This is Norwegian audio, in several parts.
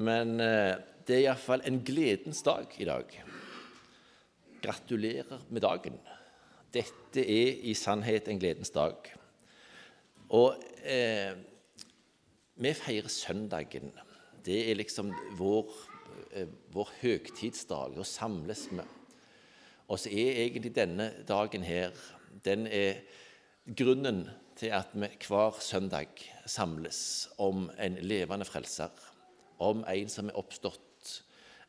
Men eh, det er iallfall en gledens dag i dag. Gratulerer med dagen. Dette er i sannhet en gledens dag. Og eh, vi feirer søndagen. Det er liksom vår, eh, vår høgtidsdag. Da samles vi. Og så er egentlig denne dagen her den er grunnen til at vi hver søndag samles om en levende frelser om en som er oppstått,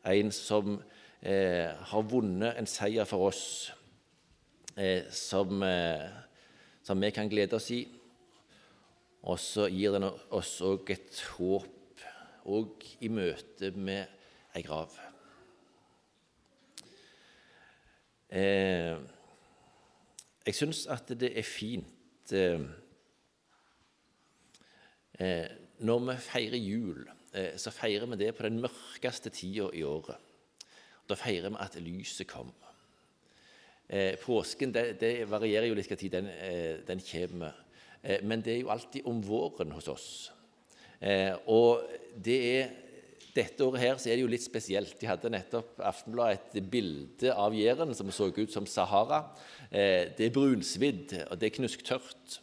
en som eh, har vunnet en seier for oss, eh, som, eh, som, vi kan glede oss i. Og så gir den oss òg et håp, òg i møte med ei grav. Eh, jeg syns at det er fint eh, eh, når vi feirer jul så feirer vi det på den mørkeste tida i året. Da feirer vi at lyset kom. Eh, påsken det, det varierer jo litt hva tid den, eh, den kommer. Men det er jo alltid om våren hos oss. Og det er, dette året her så er det jo litt spesielt. De hadde nettopp Aftenbladet et bilde av Jæren som så ut som Sahara. Det er brunsvidd, og det er knusktørt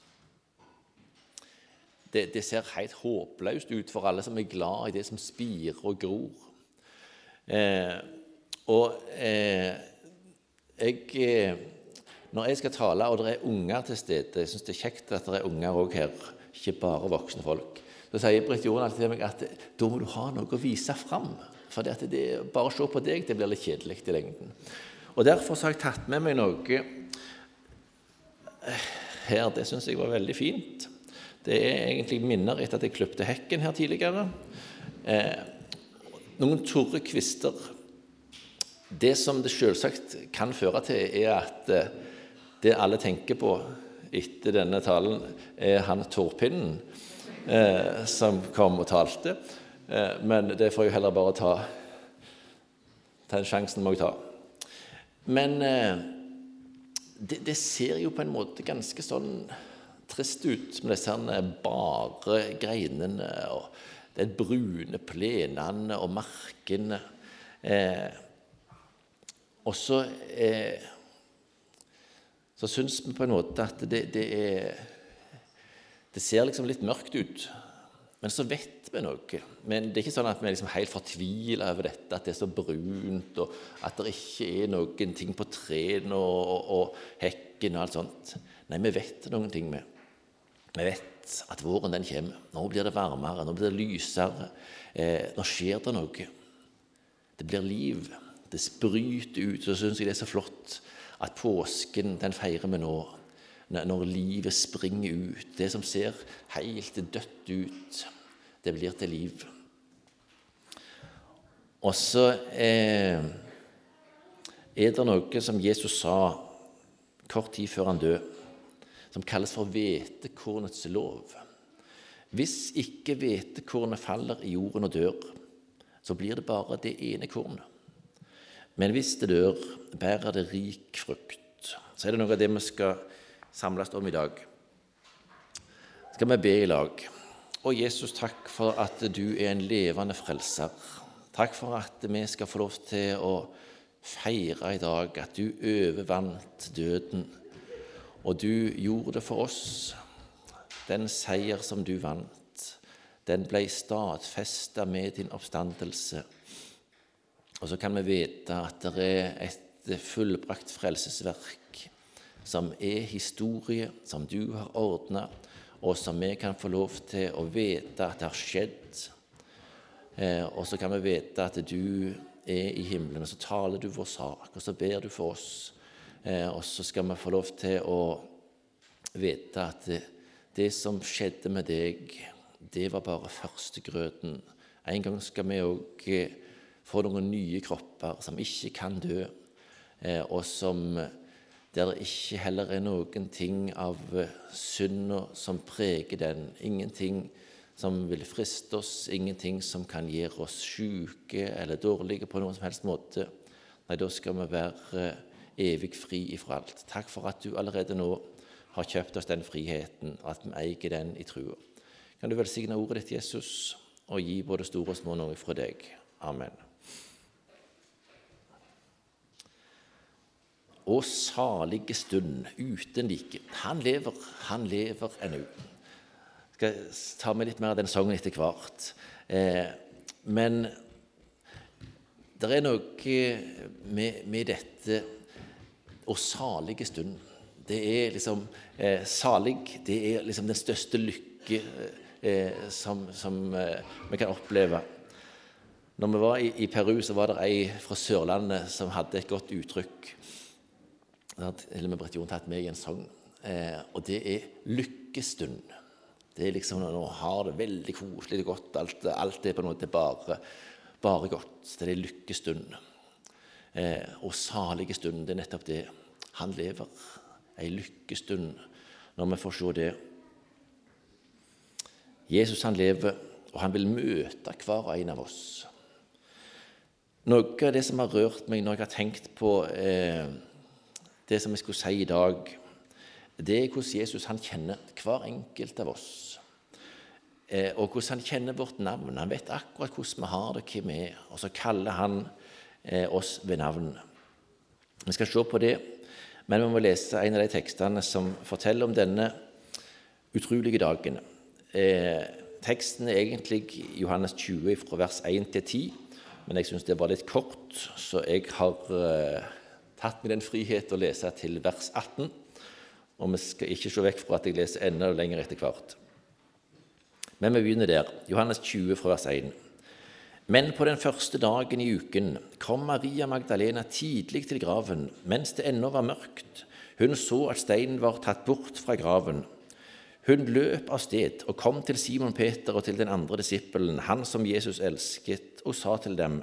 det, det, ser helt håpløst ut for alle som er glad i det som spirer og gror. Eh, og eh, jeg, eh, Når jeg skal tale, og det er unger til stede Jeg syns det er kjekt at det er unger òg her, ikke bare voksne folk. Så sier Britt Jorunn til meg at da må du ha noe å vise fram. For det, det, bare å se på deg det blir litt kjedelig i lengden. Og Derfor har jeg tatt med meg noe her. Det syns jeg var veldig fint. Det er egentlig minner etter at jeg kløpte hekken her tidligere. Eh, noen torre kvister. Det som det selvsagt kan føre til, er at eh, det alle tenker på etter denne talen, er han Torpinnen eh, som kom og talte. Eh, men det får jeg heller bare ta. Den sjansen må jeg ta. Men eh, det, det ser jo på en måte ganske sånn trist ut med disse bare greinene og de brune plenene og markene. Eh, og så eh, så syns vi på en måte at det, det, er Det ser liksom litt mørkt ut. Men så vet vi noe. Men det er ikke sånn at vi er liksom helt fortvila over dette, at det er så brunt, og at det ikke er noen ting på trærne og, og, og, hekken og alt sånt. Nei, vi vet noen ting, med. Vi vet at våren den kommer. Nå blir det varmere, nå blir det lysere. Eh, nå skjer det noe. Det blir liv. Det spryter ut. Så syns jeg det er så flott at påsken den feirer vi nå. Når livet springer ut. Det som ser helt dødt ut, det blir til liv. Og så eh, er det noe som Jesus sa kort tid før han døde som kalles for hvetekornets lov. Hvis ikke hvetekornet faller i jorden og dør, så blir det bare det ene kornet. Men hvis det dør, bærer det rik frukt. Så er det noe av det vi skal samles om i dag. Skal vi be i lag. Å Jesus, takk for at du er en levende frelser. Takk for at vi skal få lov til å feire i dag at du overvant døden og du gjorde det for oss. Den seier som du vant, den ble stadfesta med din oppstandelse. Og så kan vi vite at det er et fullbrakt frelsesverk som er historie, som du har ordna, og som vi kan få lov til å vite at det har skjedd. Eh, og så kan vi vite at du er i himmelen, og så taler du vår sak, og så ber du for oss. Eh, og så skal vi få lov til å vite at det, det som skjedde med deg, det var bare førstegrøten. En gang skal vi òg eh, få noen nye kropper som ikke kan dø, eh, og som, der det ikke heller er noen ting av synda som preger den. Ingenting som vil friste oss, ingenting som kan gjøre oss syke eller dårlige på noen som helst måte. Nei, da skal vi være evig fri ifra alt. Takk for at du allerede nå har kjøpt oss den friheten, at vi eier den i trua. Kan du velsigne ordet ditt, Jesus, og gi både store og små noe fra deg. Amen. Og salige stund uten like. Han lever, han lever ennå. Skal ta med litt mer av den sangen etter hvert. Eh, men det er noe med, med dette og salige stund. Det er liksom eh, Salig det er liksom den største lykke eh, som, som eh, vi kan oppleve. Når vi var i, i, Peru, så var det ei fra Sørlandet som hadde et godt uttrykk. Det hadde til med Jon tatt med i en sang. Eh, og det er 'lykkestund'. Det er liksom Nå har det veldig koselig og godt. Alt, alt er på en måte bare, bare godt. Det er lykkestund. Eh, og salige stund. Det er nettopp det. Han lever ei lykkestund når vi får se det. Jesus han lever, og han vil møte hver og en av oss. Noe av det som har rørt meg når jeg har tenkt på eh, det som jeg skulle si i dag, det er hvordan Jesus han kjenner hver enkelt av oss. Eh, og hvordan han kjenner vårt navn. Han vet akkurat hvordan vi har det, hvem vi er. Og så kaller han eh, oss ved navn. Vi skal se på det men vi må lese en av de tekstene som forteller om denne utrolige dagen. Eh, teksten er egentlig Johannes 20 fra vers 1 til 10, men jeg syns det var litt kort, så jeg har eh, tatt meg den frihet å lese til vers 18. Og vi skal ikke se vekk fra at jeg leser enda lenger etter hvert. Men vi begynner der. Johannes 20 fra vers 1. Men på den første dagen i uken kom Maria Magdalena tidlig til graven mens det ennå var mørkt. Hun så at steinen var tatt bort fra graven. Hun løp av sted og kom til Simon Peter og til den andre disippelen, han som Jesus elsket, og sa til dem:"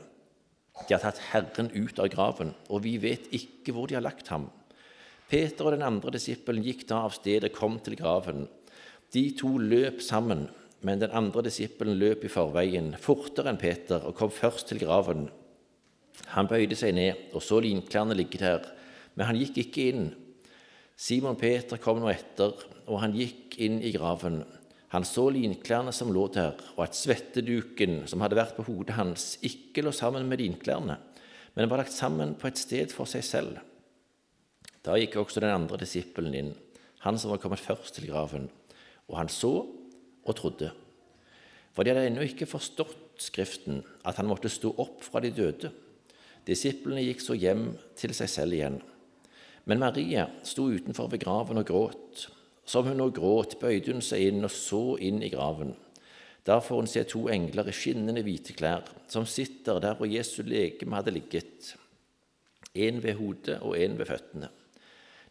De har tatt Herren ut av graven, og vi vet ikke hvor de har lagt ham. Peter og den andre disippelen gikk da av sted og kom til graven. De to løp sammen men den andre disippelen løp i forveien, fortere enn Peter, og kom først til graven. Han bøyde seg ned og så linklærne ligge der, men han gikk ikke inn. Simon Peter kom nå etter, og han gikk inn i graven. Han så linklærne som lå der, og at svetteduken som hadde vært på hodet hans, ikke lå sammen med linklærne, men var lagt sammen på et sted for seg selv. Da gikk også den andre disippelen inn, han som var kommet først til graven, og han så og trodde. For de hadde ennå ikke forstått Skriften, at han måtte stå opp fra de døde. Disiplene gikk så hjem til seg selv igjen. Men Maria sto utenfor ved graven og gråt. Som hun nå gråt, bøyde hun seg inn og så inn i graven. Der får hun se to engler i skinnende hvite klær, som sitter der hvor Jesu legeme hadde ligget, en ved hodet og en ved føttene.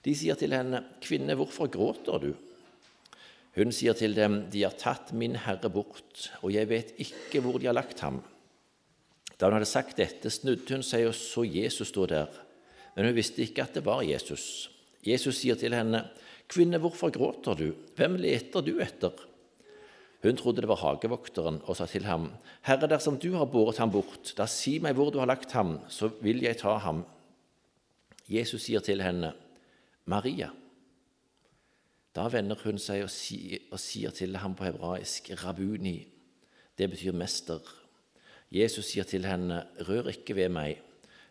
De sier til henne, 'Kvinne, hvorfor gråter du?' Hun sier til dem, De har tatt min Herre bort, og jeg vet ikke hvor de har lagt ham. Da hun hadde sagt dette, snudde hun seg og så Jesus stå der, men hun visste ikke at det var Jesus. Jesus sier til henne, Kvinne, hvorfor gråter du? Hvem leter du etter? Hun trodde det var hagevokteren og sa til ham, Herre, dersom du har båret ham bort, da si meg hvor du har lagt ham, så vil jeg ta ham. Jesus sier til henne, Maria. Da vender hun seg og sier, og sier til ham på hebraisk 'rabuni'. Det betyr mester. Jesus sier til henne, 'Rør ikke ved meg,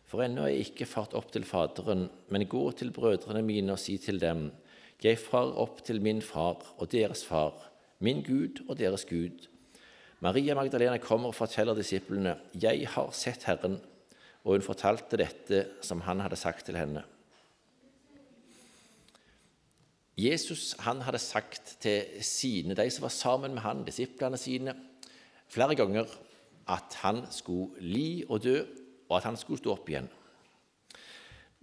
for ennå er jeg ikke fart opp til Faderen,' 'men gå til brødrene mine og si til dem:" 'Jeg far opp til min far og deres far, min Gud og deres Gud.' Maria Magdalena kommer og forteller disiplene, 'Jeg har sett Herren', og hun fortalte dette som han hadde sagt til henne. Jesus han hadde sagt til sine, de som var sammen med han, disiplene sine, flere ganger at han skulle li og dø, og at han skulle stå opp igjen.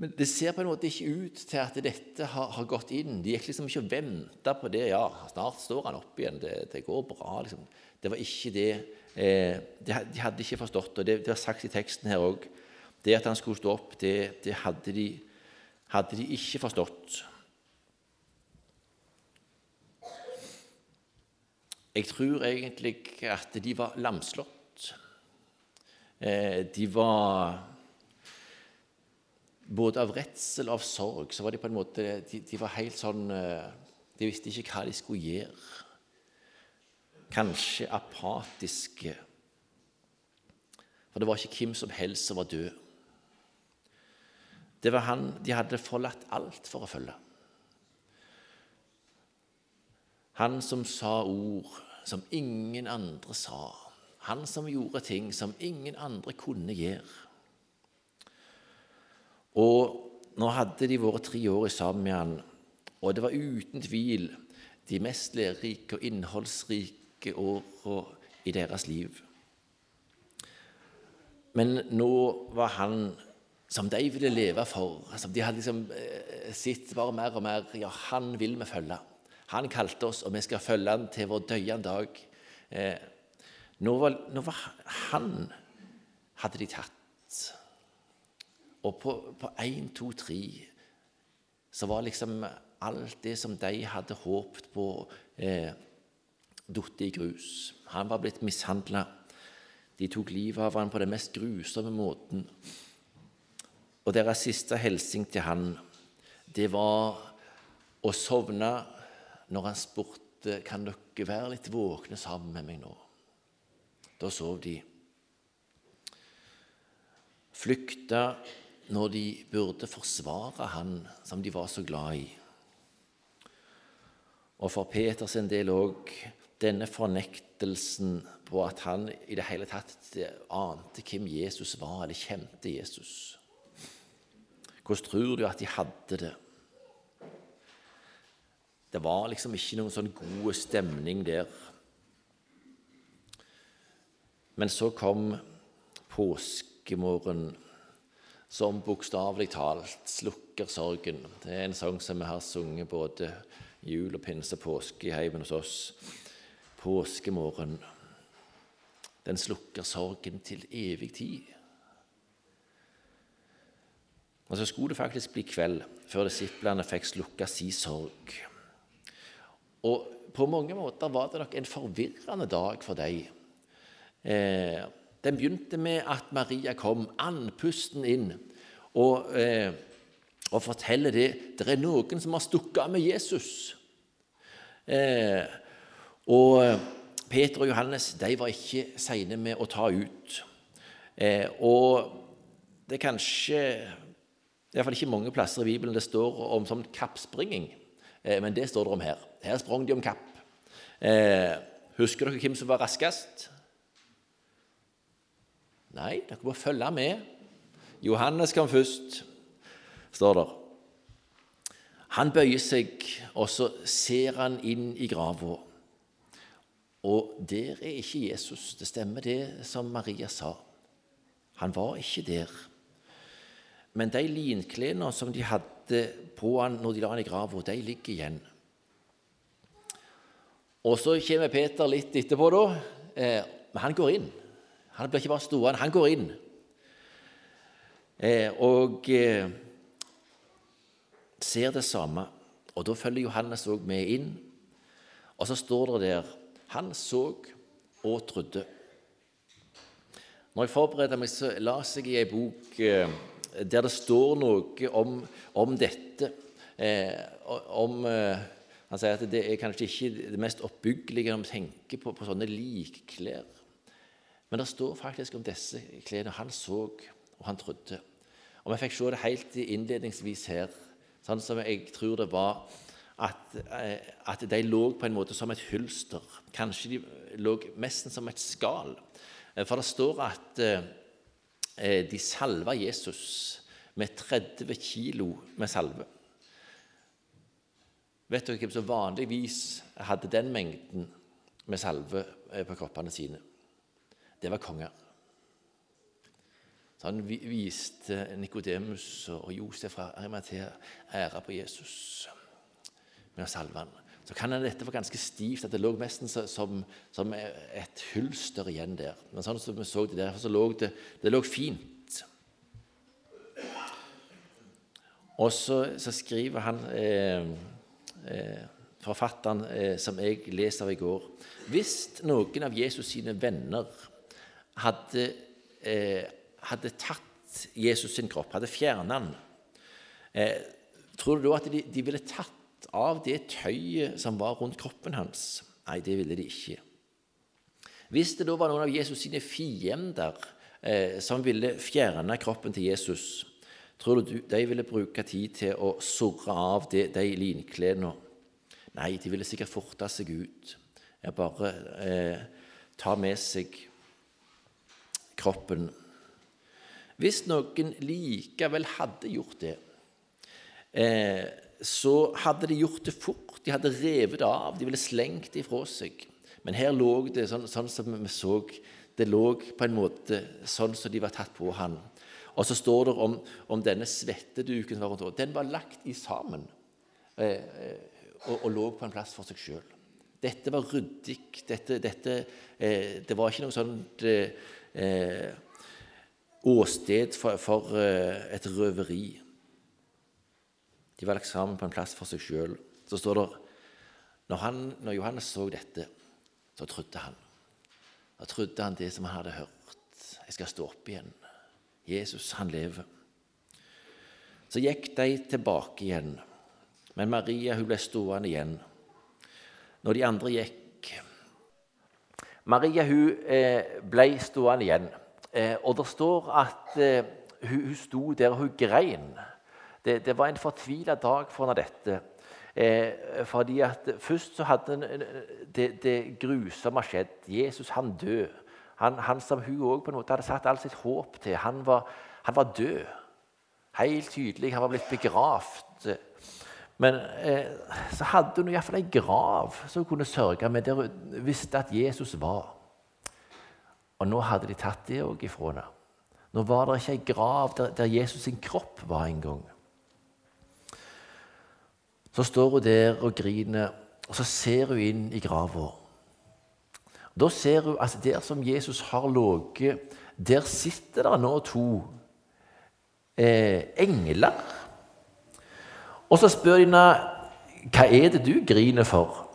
Men det ser på en måte ikke ut til at dette har, har gått inn. De gikk liksom ikke og venta på det. Ja, snart står han opp igjen. Det, det går bra. liksom. Det var ikke det eh, de, de, hadde ikke forstått, og det, det var sagt i teksten her òg. Det at han skulle stå opp, det, det hadde, de, hadde de ikke forstått. Jeg tror egentlig at de var lamslått. Eh, de var Både av redsel og av sorg så var de på en måte De, var helt sånn eh, De visste ikke hva de skulle gjøre. Kanskje apatiske For det var ikke hvem som helst som var død. Det var han de hadde forlatt alt for å følge. Han som sa ord som ingen andre sa. Han som gjorde ting som ingen andre kunne gjøre. Og nå hadde de vært tre år sammen med han, og det var uten tvil de mest lærerike og innholdsrike åra i deres liv. Men nå var han som de ville leve for, som de hadde liksom eh, sett bare mer og mer Ja, han vil vi følge. Han kalte oss, og vi skal følge han til vår døyende dag. Eh, nå, var, nå var han hadde de tatt. Og på én, to, tre så var liksom alt det som de hadde håpet på, eh, falt i grus. Han var blitt mishandla. De tok livet av han på den mest grusomme måten. Og deres siste hilsen til han, det var å sovne når han spurte kan dere være litt våkne sammen med meg nå. Da sov de. Flykta når de burde forsvare han som de var så glad i. Og for Peters en del òg denne fornektelsen på at han i det hele tatt ante hvem Jesus var, eller kjente Jesus. Hvordan tror du at de hadde det? Det var liksom ikke noen sånn god stemning der. Men så kom påskemorgen, som bokstavelig talt slukker sorgen. Det er en sang som vi har sunget både jul og pinse og påske i heimen hos oss. Påskemorgen. Den slukker sorgen til evig tid. Og så skulle det faktisk bli kveld før disiplene fikk slukka si sorg. Og på mange måter var det nok en forvirrende dag for dem. Eh, den begynte med at Maria kom andpusten inn og, eh, og forteller det det er noen som har stukket av med Jesus. Eh, og Peter og Johannes de var ikke seine med å ta ut. Eh, og det er kanskje det er iallfall ikke mange plasser i Bibelen det står om sånn kappspringing, eh, men det står det om her. Her sprang de om kapp. Eh, husker dere hvem som var raskest? Nei, dere må følge med. Johannes kom først, står det. Han bøyer seg, og så ser han inn i grava. Og der er ikke Jesus. Det stemmer, det som Maria sa. Han var ikke der. Men de linklærne som de hadde på han når de la han i grava, de ligger igjen. Og så kommer Peter litt etterpå, da. Eh, men han går inn. Han blir ikke bare stående, han går inn. Eh, og eh, ser det samme. Og da følger Johannes òg med inn. Og så står det der Han så og trodde. Når jeg forbereder meg, så las jeg i ei bok eh, der det står noe om, om dette. Eh, om eh, Han sier at det er kanskje ikke det mest oppbyggelige når vi tenker på, på sånne likklær. Men det står faktisk om disse klærne. Han så, og han trodde. Og Vi fikk se det helt innledningsvis her, sånn som jeg tror det var at, eh, at de lå på en måte som et hylster. Kanskje de lå nesten som et skall. Eh, for det står at Eh, de salva Jesus med 30 kilo med salve. Vet dere hvem som vanligvis hadde den mengden med salve eh, på kroppene sine? Det var konger. Så han viste Nikodemus og Josef fra Arimathea ære på Jesus med å salve han så kan en dette var ganske stivt, at det lå nesten som, som et hylster igjen der. Men sånn som vi så det der, så lå det, det lå fint. Og så, så skriver han eh, eh, forfatteren eh, som jeg leser av i går Hvis noen av Jesus sine venner hadde, eh, hadde tatt Jesus sin kropp, hadde fjernet den, eh, tror du da at de, de ville tatt av det tøyet som var rundt kroppen hans? Nei, det ville de ikke. Hvis det da var noen av Jesus sine fiender eh, som ville fjerne kroppen til Jesus, tror du de ville bruke tid til å surre av de, de linklærne? Nei, de ville sikkert forte seg ut. Jeg bare eh, ta med seg kroppen. Hvis noen likevel hadde gjort det, eh, så hadde de gjort det fort. De hadde revet det av, de ville slengt det ifra seg. Men her lå det sånn, sånn som vi så Det lå på en måte sånn som de var tatt på han. Og så står det om, om denne svetteduken som var rundt Den var lagt i sammen eh, eh, og, og, lå på en plass for seg sjøl. Dette var ryddig. Dette, dette eh, Det var ikke noe sånt eh, eh åsted for, for eh, et røveri. De var lagt sammen på en plass for seg sjøl. Så står det når, han, når Johannes så dette, så trodde han. Da trodde han det som han hadde hørt. Jeg skal stå opp igjen. Jesus, han lever. Så gikk de tilbake igjen, men Maria hun ble stående igjen. Når de andre gikk Maria hun eh, ble stående igjen, eh, og det står at eh, hun, sto der og hun grein. Det, det var en fortvila dag for henne, dette. Eh, fordi at Først så hadde det, det grusomme skjedd. Jesus han død. Han, han som hun òg hadde satt alt sitt håp til. Han var, han var, død. Helt tydelig. Han var blitt begravd. Men eh, så hadde hun iallfall ei grav som hun kunne sørge med, der hun visste at Jesus var. Og nå hadde de tatt det òg ifra henne. Nå var det ikke ei grav der, der Jesus sin kropp var engang. Så står hun der og griner, og så ser hun inn i grava. Da ser hun at der som Jesus har ligget, der sitter det nå to eh, engler. Og så spør de henne hva er det du griner for.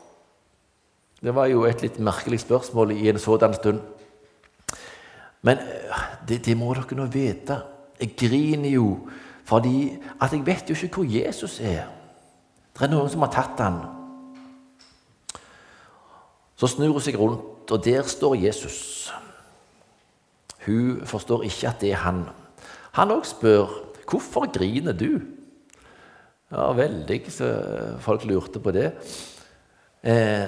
Det var jo et litt merkelig spørsmål i en sådan stund. Men eh, det, det må dere nå vite. Jeg griner jo fordi at jeg vet jo ikke hvor Jesus er. Det er noen som har tatt han. Så snur hun seg rundt, og der står Jesus. Hun forstår ikke at det er han. Han òg spør hvorfor griner du? Ja, veldig, så folk lurte på det. Eh,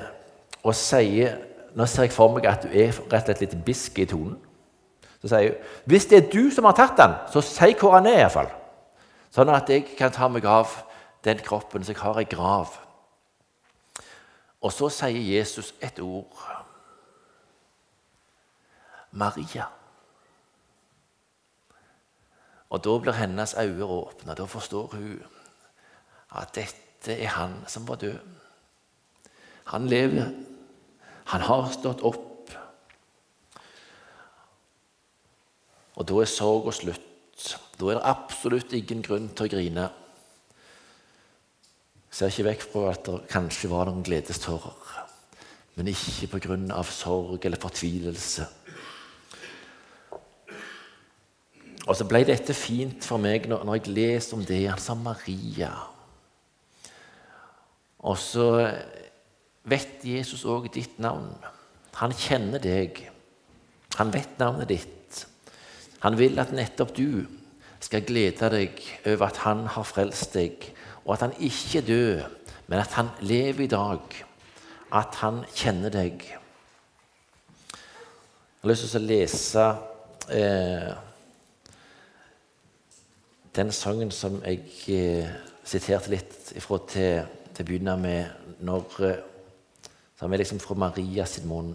og sier Nå ser jeg for meg at du er rett og slett litt bisk i tonen. Så sier hun hvis det er du som har tatt den, så si hvor han er, iallfall. Sånn at jeg kan ta meg av den kroppen, som jeg har er grav. Og så sier Jesus et ord. Maria. Og da blir hennes øyne åpna. Da forstår hun at dette er han som var død. Han lever. Han har stått opp. Og da er sorga slutt. Da er det absolutt ingen grunn til å grine. Ser ikke vekk fra at det kanskje var noen gledestårer, men ikke pga. sorg eller fortvilelse. Og så ble dette fint for meg når, jeg leste om det. Han sa Maria. Og så vet Jesus òg ditt navn. Han kjenner deg. Han vet navnet ditt. Han vil at nettopp du skal glede deg over at han har frelst deg og at han ikke død, men at han lever i dag. At han kjenner deg. Jeg har lyst til å lese eh, den sangen som jeg eh, siterte litt ifra til, å begynne med, når, eh, som er liksom fra Marias munn.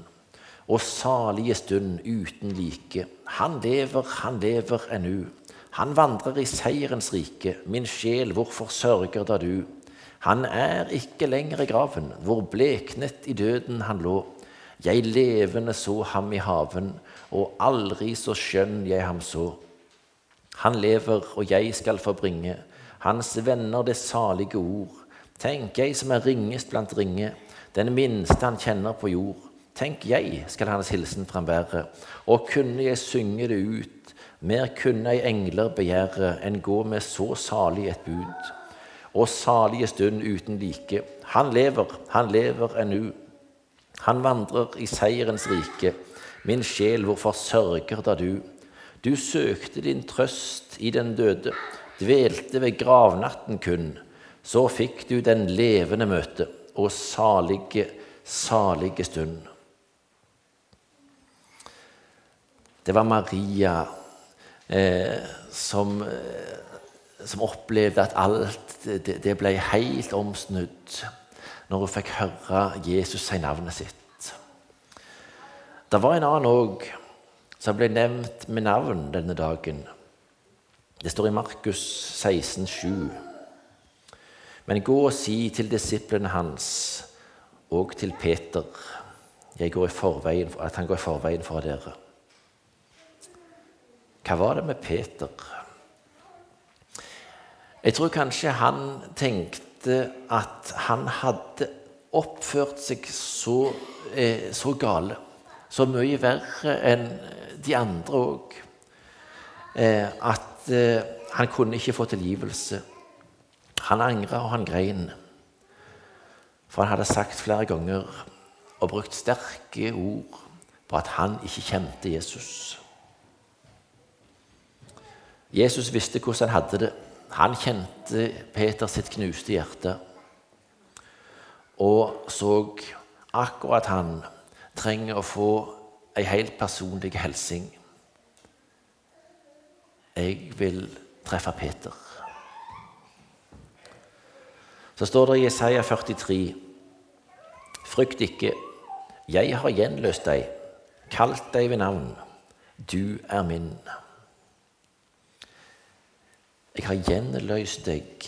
Og salige stund uten like. Han lever, han lever ennu. Han vandrer i seierens rike. Min sjel, hvorfor sørger da du? Han er ikke lenger i graven, hvor bleknet i døden han lå. Jeg levende så ham i haven, og aldri så skjønn jeg ham så. Han lever, og jeg skal forbringe hans venner det salige ord. Tenk jeg som er ringest blant ringe, den minste han kjenner på jord. Tenk jeg skal hans hilsen frambære, og kunne jeg synge det ut mer kunne ei engler begjære enn gå med så salig et bud. Og salige stund uten like. Han lever, han lever ennu. Han vandrer i seierens rike. Min sjel, hvorfor sørger da du? Du søkte din trøst i den døde, dvelte ved gravnatten kun. Så fikk du den levende møte og salige, salige stund. Det var Maria eh, som, eh, som, opplevde at alt det, det ble helt omsnudd når hun fikk høre Jesus si navnet sitt. Det var en annen òg som ble nevnt med navn denne dagen. Det står i Markus 16, 7. Men gå og si til disiplene hans og til Peter at han går i forveien for dere. Hva var det med Peter? Jeg tror kanskje han tenkte at han hadde oppført seg så, eh, så gale, så mye verre enn de andre òg, eh, at eh, han kunne ikke få tilgivelse. Han angra og han grein. For han hadde sagt flere ganger og brukt sterke ord på at han ikke kjente Jesus. Jesus visste hvordan han hadde det. Han kjente Peter sitt knuste hjerte og så akkurat han trenger å få ei helt personlig hilsing. Jeg vil treffe Peter. Så står det i Jesaja 43.: Frykt ikke, jeg har gjenløst deg, kalt deg ved navn, du er min. Jeg har gjenløst deg.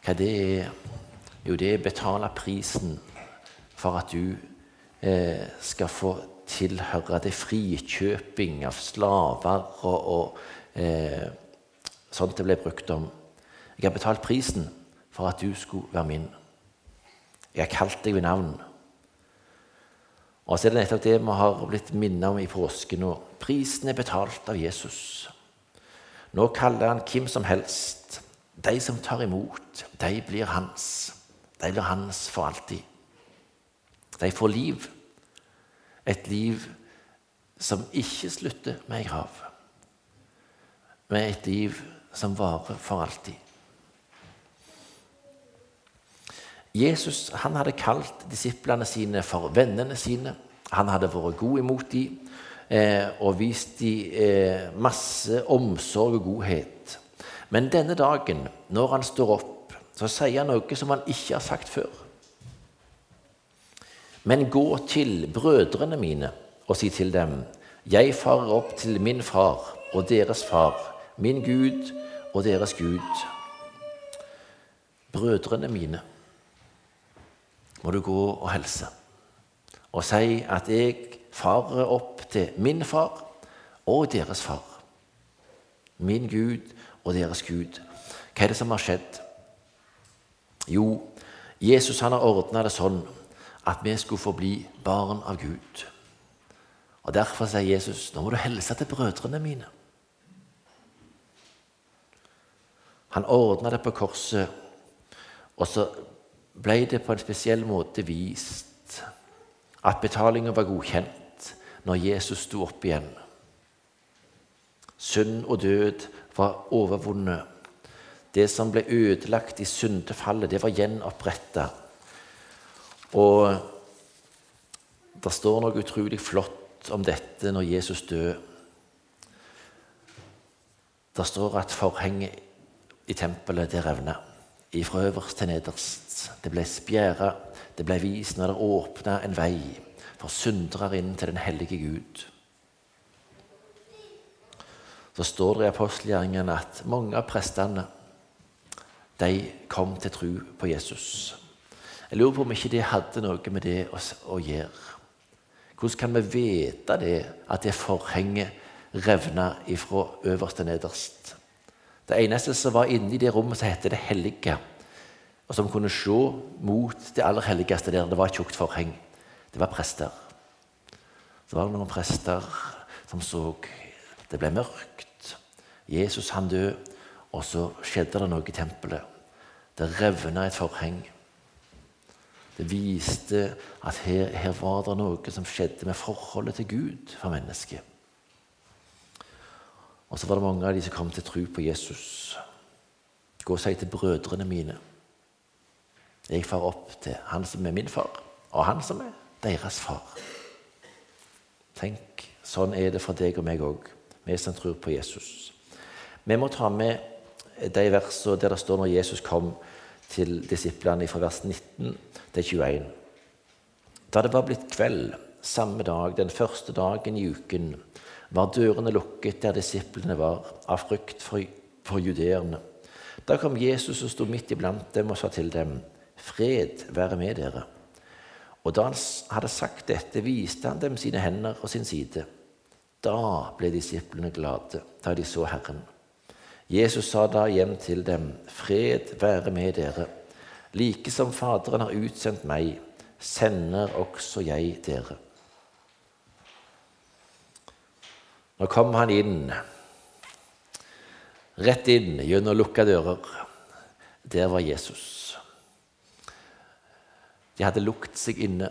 Hva det er? Jo, det er å betale prisen for at du eh, skal få tilhøre det frikjøping av slaver og, og eh, sånt det ble brukt om. Jeg har betalt prisen for at du skulle være min. Jeg har kalt deg ved navn. Og så er det nettopp det vi har blitt minnet om i påsken nå. Prisen er betalt av Jesus. Nå kaller han hvem som helst. De som tar imot, de blir hans. De blir hans for alltid. De får liv. Et liv som ikke slutter med ei grav, men et liv som varer for alltid. Jesus han hadde kalt disiplene sine for vennene sine. Han hadde vært god imot dem og vist dem eh, masse omsorg og godhet. Men denne dagen, når han står opp, så sier han noe som han ikke har sagt før. Men gå til brødrene mine og si til dem:" Jeg farer opp til min far og deres far, min Gud og deres Gud. Brødrene mine må du gå og helse og si at jeg farer opp til min far og deres far. Min Gud og deres Gud. Hva er det som har skjedd? Jo, Jesus han har ordna det sånn at vi skulle få bli barn av Gud. Og Derfor sier Jesus nå må du helse til brødrene mine. Han ordna det på korset, og så ble det på en spesiell måte vist at betalingen var godkjent når Jesus sto opp igjen. Synd og død var overvunnet. Det som ble ødelagt i syndefallet, det var gjenoppretta. Og det står noe utrolig flott om dette når Jesus dør. Det står at forhenget i tempelet det revna, ifra øverst til nederst. Det ble spjæra, det ble vist når det åpna en vei for syndere inn til den hellige Gud. Så står det i apostelgjerningen at mange av prestene de kom til tro på Jesus. Jeg lurer på om ikke det hadde noe med det å, gjøre. Hvordan kan vi vite det, at det forhenget revna ifra øverst til nederst? Det eneste som var inne i det rommet som heter Det hellige, og som kunne se mot det aller helligste der, det var et tjukt forheng det var prester. Så var det noen prester som så Det ble mørkt. Jesus han død, og så skjedde det noe i tempelet. Det revna et forheng. Det viste at her, her, var det noe som skjedde med forholdet til Gud for mennesket. Og så var det mange av de som kom til tro på Jesus. Gå og si til brødrene mine Jeg far opp til han som er min far, og han som er deres far. Tenk, sånn er det for deg og meg òg, vi som tror på Jesus. Vi må ta med de versene der det står når Jesus kom til disiplene fra vers 19 til 21. Da det var blitt kveld samme dag, den første dagen i uken, var dørene lukket der disiplene var, av frykt for, for judeerne. Da kom Jesus og sto midt iblant dem og sa til dem, Fred være med dere. Og da han hadde sagt dette, viste han dem sine hender og sin side. Da ble disiplene glade da de så Herren. Jesus sa da hjem til dem, Fred være med dere. Like som Faderen har utsendt meg, sender også jeg dere. Nå kom han inn, rett inn gjennom lukka dører. Der var Jesus. De hadde lukket seg inne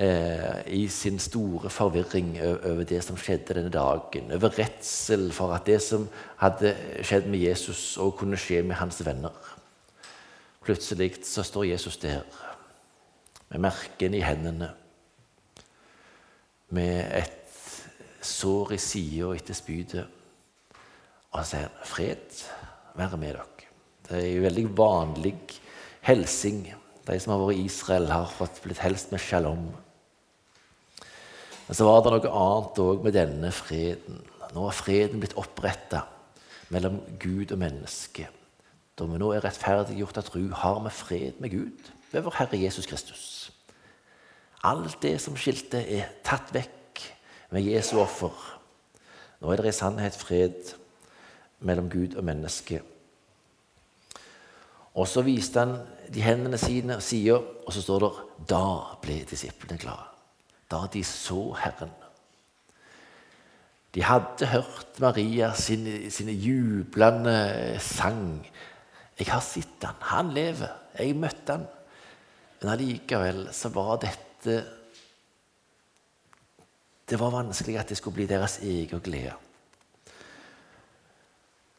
eh, i sin store forvirring over det som skjedde denne dagen. Over redsel for at det som hadde skjedd med Jesus, òg kunne skje med hans venner. Plutselig så står Jesus der med merkene i hendene, med et sår i sida etter spydet. Og han sier 'fred være med dere'. Det er en veldig vanlig helsing. De som har vært i Israel, har fått blitt helst med shalom. Men så var det noe annet òg med denne freden. Nå har freden blitt oppretta mellom Gud og menneske. Da vi nå er rettferdiggjort av tro, har vi fred med Gud ved vår Herre Jesus Kristus. Alt det som skilte, er tatt vekk med Jesu offer. Nå er det i sannhet fred mellom Gud og menneske. Og så viste han de hendene sine og sier, og så står det da ble disiplene glade. Da de så Herren. De hadde hørt Maria sine, sine jublende sang. 'Jeg har sett han, han lever. Jeg møtte han.' Men allikevel så var dette det var vanskelig at det skulle bli deres egen glede.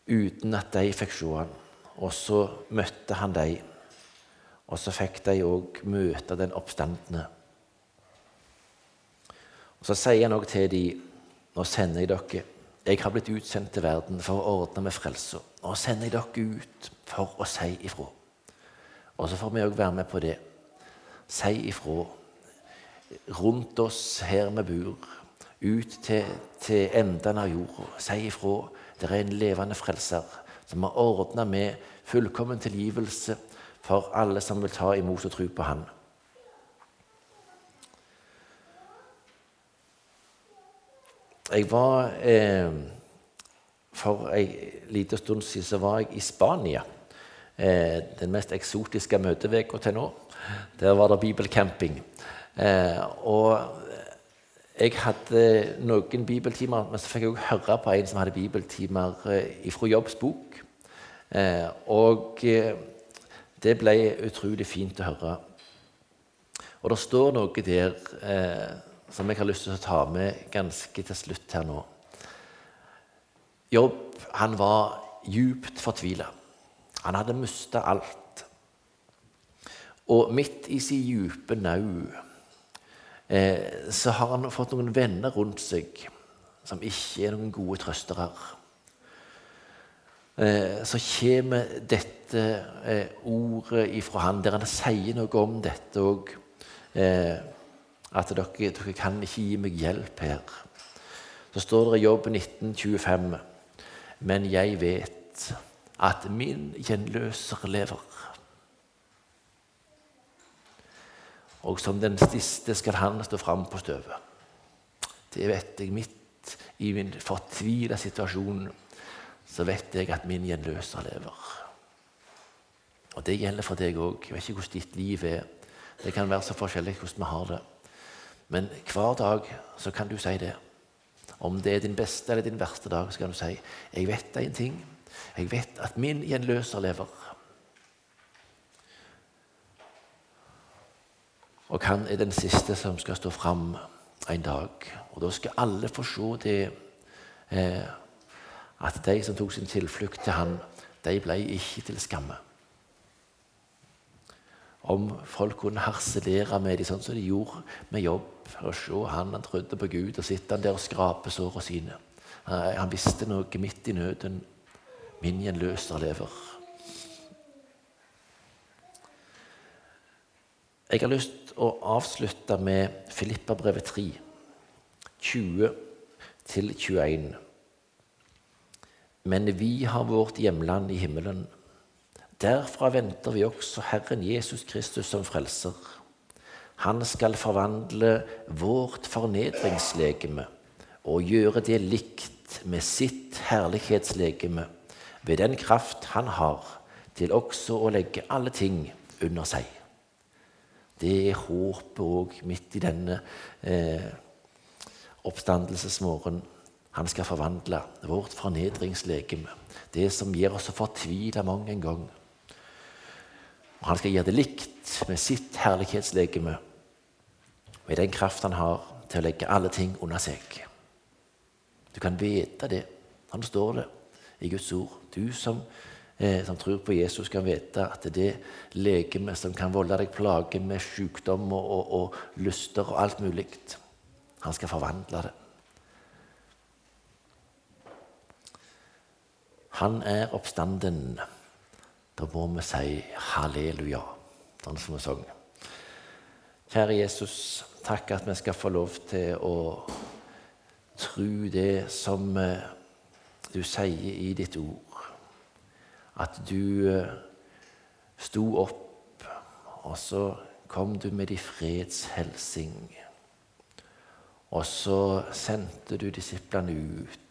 Uten at de fikk se han. Og så møtte han dem. Og så fikk de òg møte den oppstandende. Og Så sier han òg til dem, nå sender jeg dere. Jeg har blitt utsendt til verden for å ordne med frelsa. Nå sender jeg dere ut for å si ifra. Og så får vi òg være med på det. Si ifra rundt oss her vi bor, ut til, til enden av jorda. Si ifra. Det er en levende frelser som har ordna med fullkommen tilgivelse for alle som vil ta imot og tro på Han. Jeg var eh, For en liten stund siden så var jeg i Spania. Eh, den mest eksotiske møteuka til nå. Der var det bibelcamping. Eh, og jeg hadde noen bibeltimer, men så fikk jeg òg høre på en som hadde bibeltimer eh, fra Jobbs bok. Eh, og eh, det ble utrolig fint å høre. Og det står noe der eh, som jeg har lyst til å ta med ganske til slutt her nå. Jobb han var djupt fortvila. Han hadde mista alt. Og midt i sin djupe nau Eh, så har han fått noen venner rundt seg som ikke er noen gode trøstere. Eh, så kommer dette eh, ordet ifra han, der han sier noe om dette òg. At dere, dere, kan ikke gi meg hjelp her. Så står det i Jobb 1925.: Men jeg vet at min gjenløser lever. Og som den siste skal han stå fram på støvet. Det vet jeg. Midt i min fortvila situasjon så vet jeg at min gjenløser lever. Og det gjelder for deg òg. Jeg vet ikke hvordan ditt liv er. Det kan være så forskjellig hvordan vi har det. Men hver dag så kan du si det. Om det er din beste eller din verste dag, så kan du si jeg vet en ting. Jeg vet at min gjenløser lever. Og han er den siste som skal stå fram en dag. Og da skal alle få se det eh, at de som tok sin tilflukt til han, de ble ikke til skamme. Om folk kunne harselere med dem sånn som de gjorde med jobb, og se han, han trodde på Gud, og sitter han der og skraper sårene sine. Han visste noe midt i nøden. Min gjenløser lever. Jeg har lyst til å avslutte med Filippabrevet 3, 20-21. Men vi har vårt hjemland i himmelen. Derfra venter vi også Herren Jesus Kristus som frelser. Han skal forvandle vårt fornedringslegeme og gjøre det likt med sitt herlighetslegeme ved den kraft han har til også å legge alle ting under seg. Det er håpet òg midt i denne eh, oppstandelsesmorgen. Han skal forvandle vårt fornedringslegeme, det som gjør oss så fortvila mang en gang. Og han skal gjøre det likt med sitt herlighetslegeme, med den kraft han har til å legge alle ting under seg. Du kan vite det. Han står det i Guds ord. Du som, eh, som tror på Jesus, kan vite at det legemet som kan volde deg plage med sykdom og, og, og lyster og alt mulig, han skal forvandle det. Han er oppstanden. Da må vi si halleluja, sånn som vi sang. Kjære Jesus, takk at vi skal få lov til å tro det som eh, du sier i ditt ord. At du eh, sto opp, og så kom du med de freds helsing. Og så sendte du disiplene ut,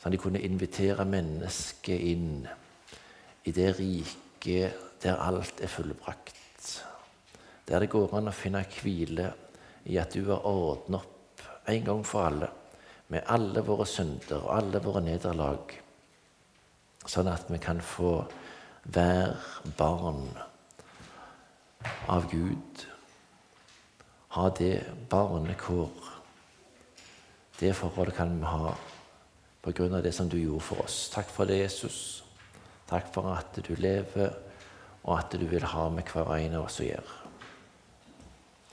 så de kunne invitere mennesket inn i det riket der alt er fullbrakt. Der det går an å finne hvile i at du har ordnet opp en gang for alle med alle våre synder og alle våre nederlag, sånn at vi kan få være barn av Gud. Ha det barnekår. Det forholdet kan vi ha av det som du gjorde for oss. Takk for det, Jesus. Takk for at du lever, og at du vil ha med hver en av oss å gjøre.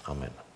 Amen.